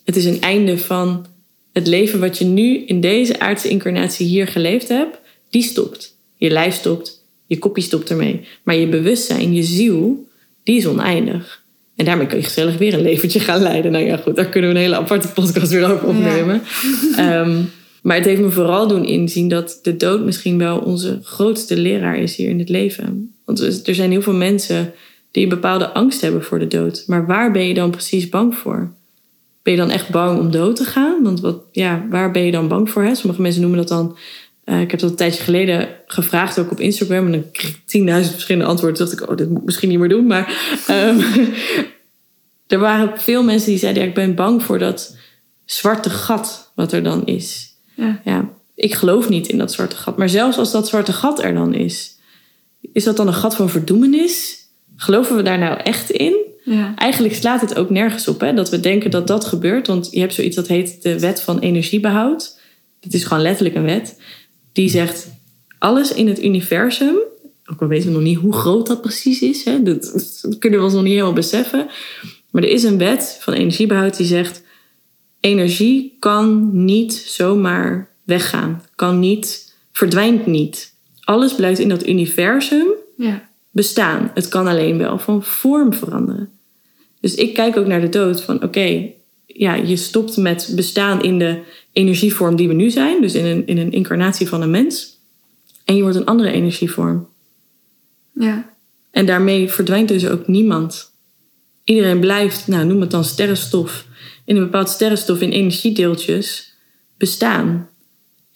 het is een einde van het leven wat je nu in deze aardse incarnatie hier geleefd hebt, die stopt. Je lijf stopt, je kopje stopt ermee. Maar je bewustzijn, je ziel, die is oneindig. En daarmee kun je gezellig weer een leventje gaan leiden. Nou ja, goed, daar kunnen we een hele aparte podcast weer over opnemen. Ehm, maar het heeft me vooral doen inzien dat de dood misschien wel onze grootste leraar is hier in het leven. Want er zijn heel veel mensen die een bepaalde angst hebben voor de dood. Maar waar ben je dan precies bang voor? Ben je dan echt bang om dood te gaan? Want wat, ja, waar ben je dan bang voor? Hè? Sommige mensen noemen dat dan. eh, ik heb dat een tijdje geleden gevraagd, ook op Instagram. En dan kreeg ik 10.000 verschillende antwoorden. Toen dacht ik, oh, dit moet ik misschien niet meer doen. Maar ehm, er waren veel mensen die zeiden: ja, ik ben bang voor dat zwarte gat wat er dan is. Ja. Ja, ik geloof niet in dat zwarte gat. Maar zelfs als dat zwarte gat er dan is, is dat dan een gat van verdoemenis? Geloven we daar nou echt in? Ja. Eigenlijk slaat het ook nergens op hè, dat we denken dat dat gebeurt. Want je hebt zoiets dat heet de wet van energiebehoud. Het is gewoon letterlijk een wet. Die zegt, alles in het universum... ook al weten we nog niet hoe groot dat precies is... Hè, dat, dat kunnen we ons nog niet helemaal beseffen... maar er is een wet van energiebehoud die zegt... energie kan niet zomaar weggaan. Kan niet, verdwijnt niet. Alles blijft in dat universum Ja. bestaan. Het kan alleen wel van vorm veranderen. Dus ik kijk ook naar de dood van oké, ja, je stopt met bestaan in de energievorm die we nu zijn, dus in een, in een incarnatie van een mens, en je wordt een andere energievorm. Ja. En daarmee verdwijnt dus ook niemand. Iedereen blijft, nou noem het dan sterrenstof, in een bepaald sterrenstof in energiedeeltjes bestaan.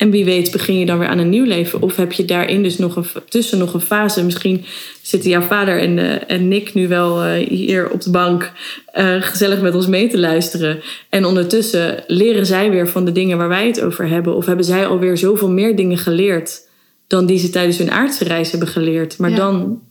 En wie weet begin je dan weer aan een nieuw leven. Of heb je daarin dus nog een, tussen nog een fase. Misschien zitten jouw vader en, eh, en Nick nu wel eh, hier op de bank eh, gezellig met ons mee te luisteren. En ondertussen leren zij weer van de dingen waar wij het over hebben. Of hebben zij alweer zoveel meer dingen geleerd dan die ze tijdens hun aardse reis hebben geleerd. Maar Ja. dan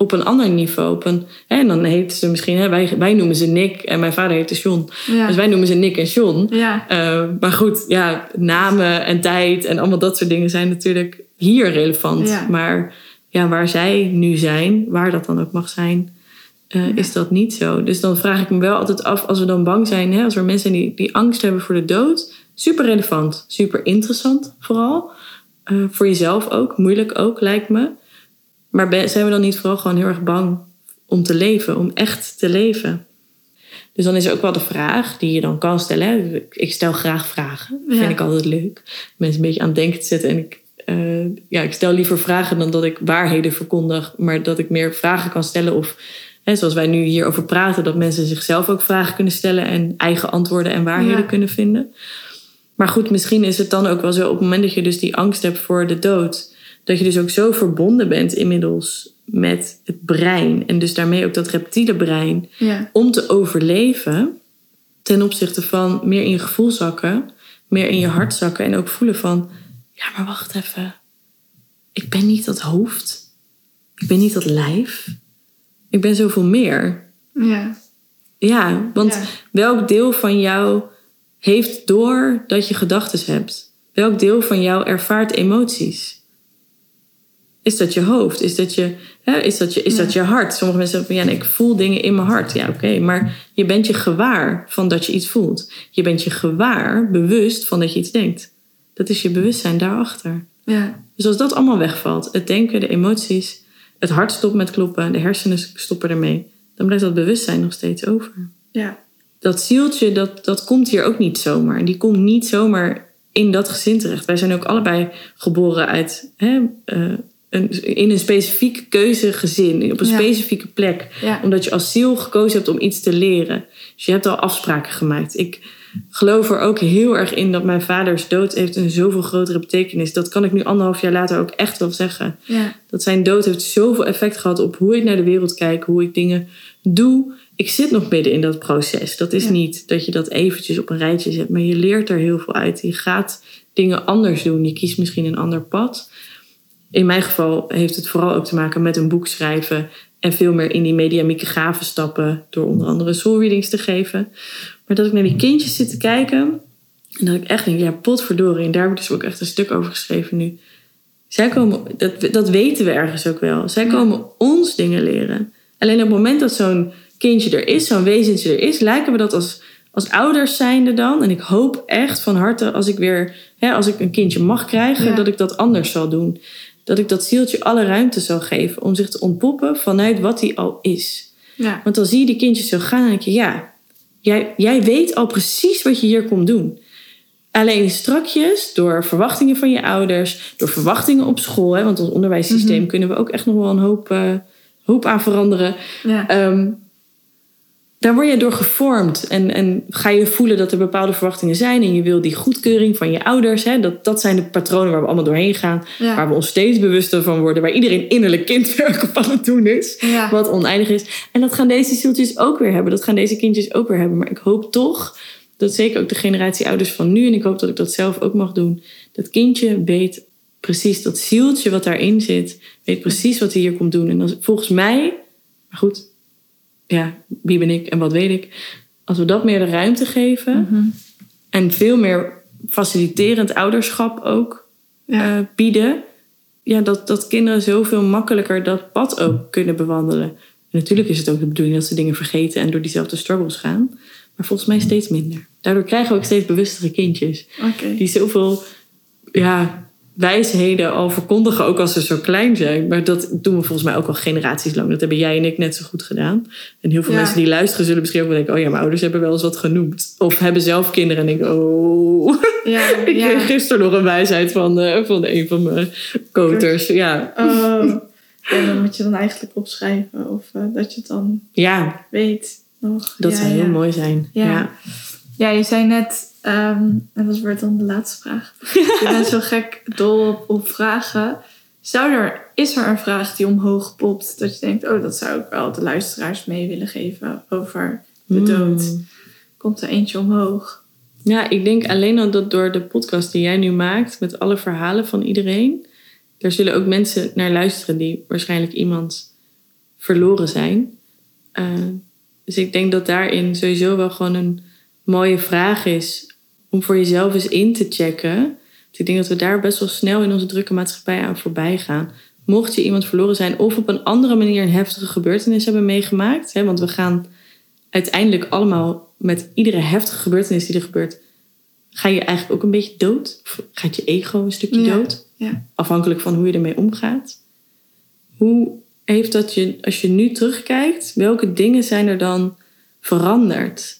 op een ander niveau. Op een, hè, en dan heet ze misschien, hè, wij, wij noemen ze Nick en mijn vader heette John. Ja. Dus wij noemen ze Nick en John. Ja. Uh, maar goed, ja, namen en tijd en allemaal dat soort dingen zijn natuurlijk hier relevant. Ja. Maar ja, waar zij nu zijn, waar dat dan ook mag zijn, uh, Ja. is dat niet zo. Dus dan vraag ik me wel altijd af, als we dan bang zijn, hè, als er mensen zijn die, die angst hebben voor de dood, super relevant, super interessant vooral. Uh, voor jezelf ook, moeilijk ook, lijkt me. Maar ben- zijn we dan niet vooral gewoon heel erg bang om te leven, om echt te leven? Dus dan is er ook wel de vraag die je dan kan stellen. Hè. Ik stel graag vragen. Dat Ja. vind ik altijd leuk. Mensen een beetje aan het denken te zetten. En ik, eh, ja, ik stel liever vragen dan dat ik waarheden verkondig. Maar dat ik meer vragen kan stellen. Of hè, zoals wij nu hierover praten. Dat mensen zichzelf ook vragen kunnen stellen. En eigen antwoorden en waarheden Ja. kunnen vinden. Maar goed, misschien is het dan ook wel zo op het moment dat je dus die angst hebt voor de dood. Dat je dus ook zo verbonden bent inmiddels met het brein. En dus daarmee ook dat reptiele brein Ja. om te overleven ten opzichte van meer in je gevoel zakken, meer in je hart zakken en ook voelen van, ja, maar wacht even, ik ben niet dat hoofd, ik ben niet dat lijf, ik ben zoveel meer. Ja. Ja, want Ja. welk deel van jou heeft door dat je gedachten hebt? Welk deel van jou ervaart emoties? Is dat je hoofd? Is dat je, hè, is dat je, is Ja. dat je hart? Sommige mensen zeggen van ja, ik voel dingen in mijn hart. Ja, oké, maar je bent je gewaar van dat je iets voelt. Je bent je gewaar, bewust van dat je iets denkt. Dat is je bewustzijn daarachter. Ja. Dus als dat allemaal wegvalt, het denken, de emoties, het hart stopt met kloppen, de hersenen stoppen ermee, dan blijft dat bewustzijn nog steeds over Ja. dat zieltje, dat, dat komt hier ook niet zomaar. En die komt niet zomaar in dat gezin terecht. Wij zijn ook allebei geboren uit hè, eh, een, in een specifieke keuzegezin, op een Ja. specifieke plek. Ja. Omdat je als ziel gekozen hebt om iets te leren. Dus je hebt al afspraken gemaakt. Ik geloof er ook heel erg in dat mijn vaders dood heeft een zoveel grotere betekenis. Dat kan ik nu anderhalf jaar later ook echt wel zeggen. Ja. Dat zijn dood heeft zoveel effect gehad op hoe ik naar de wereld kijk, hoe ik dingen doe. Ik zit nog midden in dat proces. Dat is niet dat je dat eventjes op een rijtje zet, maar je leert er heel veel uit. Je gaat dingen anders doen. Je kiest misschien een ander pad. In mijn geval heeft het vooral ook te maken met een boek schrijven en veel meer in die mediamieke gaven stappen door onder andere soulreadings te geven. Maar dat ik naar die kindjes zit te kijken en dat ik echt denk, ja, potverdorie. En daar heb ik dus ook echt een stuk over geschreven nu. Zij komen, dat, dat weten we ergens ook wel. Zij komen ons dingen leren. Alleen op het moment dat zo'n kindje er is, zo'n wezentje er is, lijken we dat als, als ouders zijnde dan. En ik hoop echt van harte als ik weer, hè, als ik een kindje mag krijgen, Ja. dat ik dat anders zal doen. Dat ik dat zieltje alle ruimte zal geven om zich te ontpoppen vanuit wat hij al is. Ja. Want dan zie je die kindjes zo gaan en denk je, ja, jij, jij weet al precies wat je hier komt doen. Alleen strakjes, door verwachtingen van je ouders, door verwachtingen op school, hè, want ons onderwijssysteem Mhm. kunnen we ook echt nog wel een hoop, eh, hoop aan veranderen. Ja. Ehm, daar word je door gevormd en, en ga je voelen dat er bepaalde verwachtingen zijn en je wil die goedkeuring van je ouders. Hè, dat, dat zijn de patronen waar we allemaal doorheen gaan, Ja. waar we ons steeds bewuster van worden, waar iedereen innerlijk kindwerk op aan het doen is Ja. wat oneindig is. En dat gaan deze zieltjes ook weer hebben. Dat gaan deze kindjes ook weer hebben. Maar ik hoop toch dat zeker ook de generatie ouders van nu... en ik hoop dat ik dat zelf ook mag doen... dat kindje weet precies, dat zieltje wat daarin zit... weet precies wat hij hier komt doen. En dan, volgens mij... Maar goed, ja, wie ben ik en wat weet ik. Als we dat meer de ruimte geven Mhm. en veel meer faciliterend ouderschap ook Ja. eh, bieden, ja, dat, dat kinderen zoveel makkelijker dat pad ook kunnen bewandelen. En natuurlijk is het ook de bedoeling dat ze dingen vergeten en door diezelfde struggles gaan. Maar volgens mij steeds minder. Daardoor krijgen we ook steeds bewustere kindjes. Die zoveel ja, wijsheden al verkondigen, ook als ze zo klein zijn. Maar dat doen we volgens mij ook al generaties lang. Dat hebben jij en ik net zo goed gedaan. En heel veel Ja. mensen die luisteren zullen misschien ook wel denken... oh ja, mijn ouders hebben wel eens wat genoemd. Of hebben zelf kinderen en denken... oh, Ja, ik ja. kreeg gisteren nog een wijsheid van, eh, van een van mijn koters. Ja, Oh. En dan moet je dan eigenlijk opschrijven of eh, dat je het dan ja weet nog. dat zou heel mooi zijn. Ja. Ja. Ja, je zei net, ehm, en dat wordt dan de laatste vraag. Je bent zo gek dol op, op vragen. Zou er, is er een vraag die omhoog popt dat je denkt, oh, dat zou ik wel de luisteraars mee willen geven over de dood? Mm. Komt er eentje omhoog? Ja, ik denk alleen al dat door de podcast die jij nu maakt, met alle verhalen van iedereen, daar zullen ook mensen naar luisteren die waarschijnlijk iemand verloren zijn. Eh, dus ik denk dat daarin sowieso wel gewoon een mooie vraag is om voor jezelf eens in te checken. Ik denk dat we daar best wel snel in onze drukke maatschappij aan voorbij gaan. Mocht je iemand verloren zijn of op een andere manier een heftige gebeurtenis hebben meegemaakt, hè, want we gaan uiteindelijk allemaal met iedere heftige gebeurtenis die er gebeurt, ga je eigenlijk ook een beetje dood. Of gaat je ego een stukje Ja. dood. Ja. Afhankelijk van hoe je ermee omgaat. Hoe heeft dat je, als je nu terugkijkt, welke dingen zijn er dan veranderd?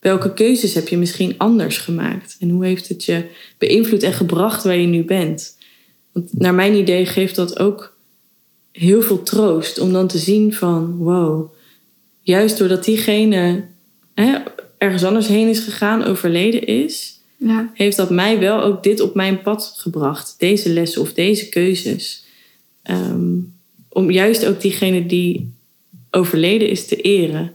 Welke keuzes heb je misschien anders gemaakt? En hoe heeft het je beïnvloed en gebracht waar je nu bent? Want naar mijn idee geeft dat ook heel veel troost om dan te zien van wow, juist doordat diegene hè, ergens anders heen is gegaan, overleden is, Ja. heeft dat mij wel ook dit op mijn pad gebracht. Deze lessen of deze keuzes. Ehm, om juist ook diegene die overleden is te eren.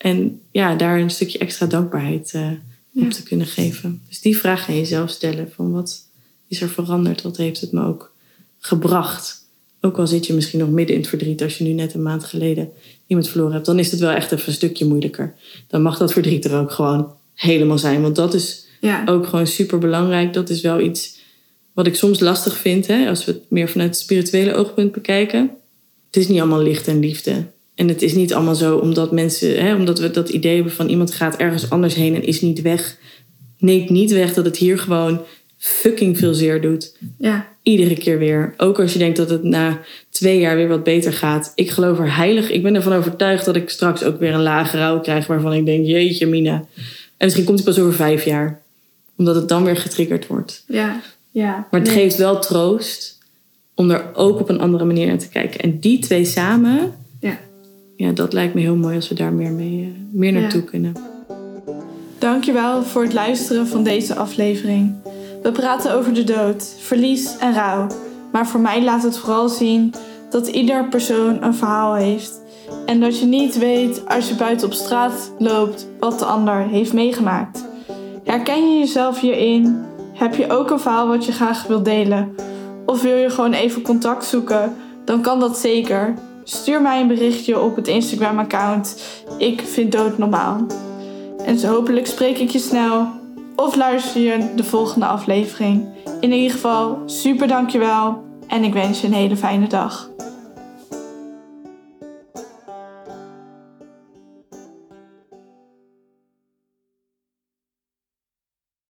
En ja, daar een stukje extra dankbaarheid Ja. op te kunnen geven. Dus die vraag ga je zelf stellen. Van wat is er veranderd? Wat heeft het me ook gebracht? Ook al zit je misschien nog midden in het verdriet als je nu net een maand geleden iemand verloren hebt. Dan is het wel echt even een stukje moeilijker. Dan mag dat verdriet er ook gewoon helemaal zijn. Want dat is Ja. ook gewoon super belangrijk. Dat is wel iets wat ik soms lastig vind, hè, als we het meer vanuit het spirituele oogpunt bekijken. Het is niet allemaal licht en liefde. En het is niet allemaal zo omdat mensen, hè, omdat we dat idee hebben van iemand gaat ergens anders heen en is niet weg. Neemt niet weg dat het hier gewoon fucking veel zeer doet. Ja. Iedere keer weer. Ook als je denkt dat het na twee jaar weer wat beter gaat. Ik geloof er heilig. Ik ben ervan overtuigd dat ik straks ook weer een lage rouw krijg waarvan ik denk, jeetje mina. En misschien komt het pas over vijf jaar. Omdat het dan weer getriggerd wordt. Ja. Ja. Maar het Nee. geeft wel troost om er ook op een andere manier naar te kijken. En die twee samen, Ja. dat lijkt me heel mooi als we daar meer, mee, eh, meer naartoe Ja. kunnen. Dankjewel voor het luisteren van deze aflevering. We praten over de dood, verlies en rouw. Maar voor mij laat het vooral zien dat ieder persoon een verhaal heeft. En dat je niet weet als je buiten op straat loopt wat de ander heeft meegemaakt. Herken je jezelf hierin? Heb je ook een verhaal wat je graag wilt delen? Of wil je gewoon even contact zoeken? Dan kan dat zeker. Stuur mij een berichtje op het Instagram-account. Ik vind dood normaal. En hopelijk spreek ik je snel. Of luister je de volgende aflevering. In ieder geval, super dankjewel. En ik wens je een hele fijne dag.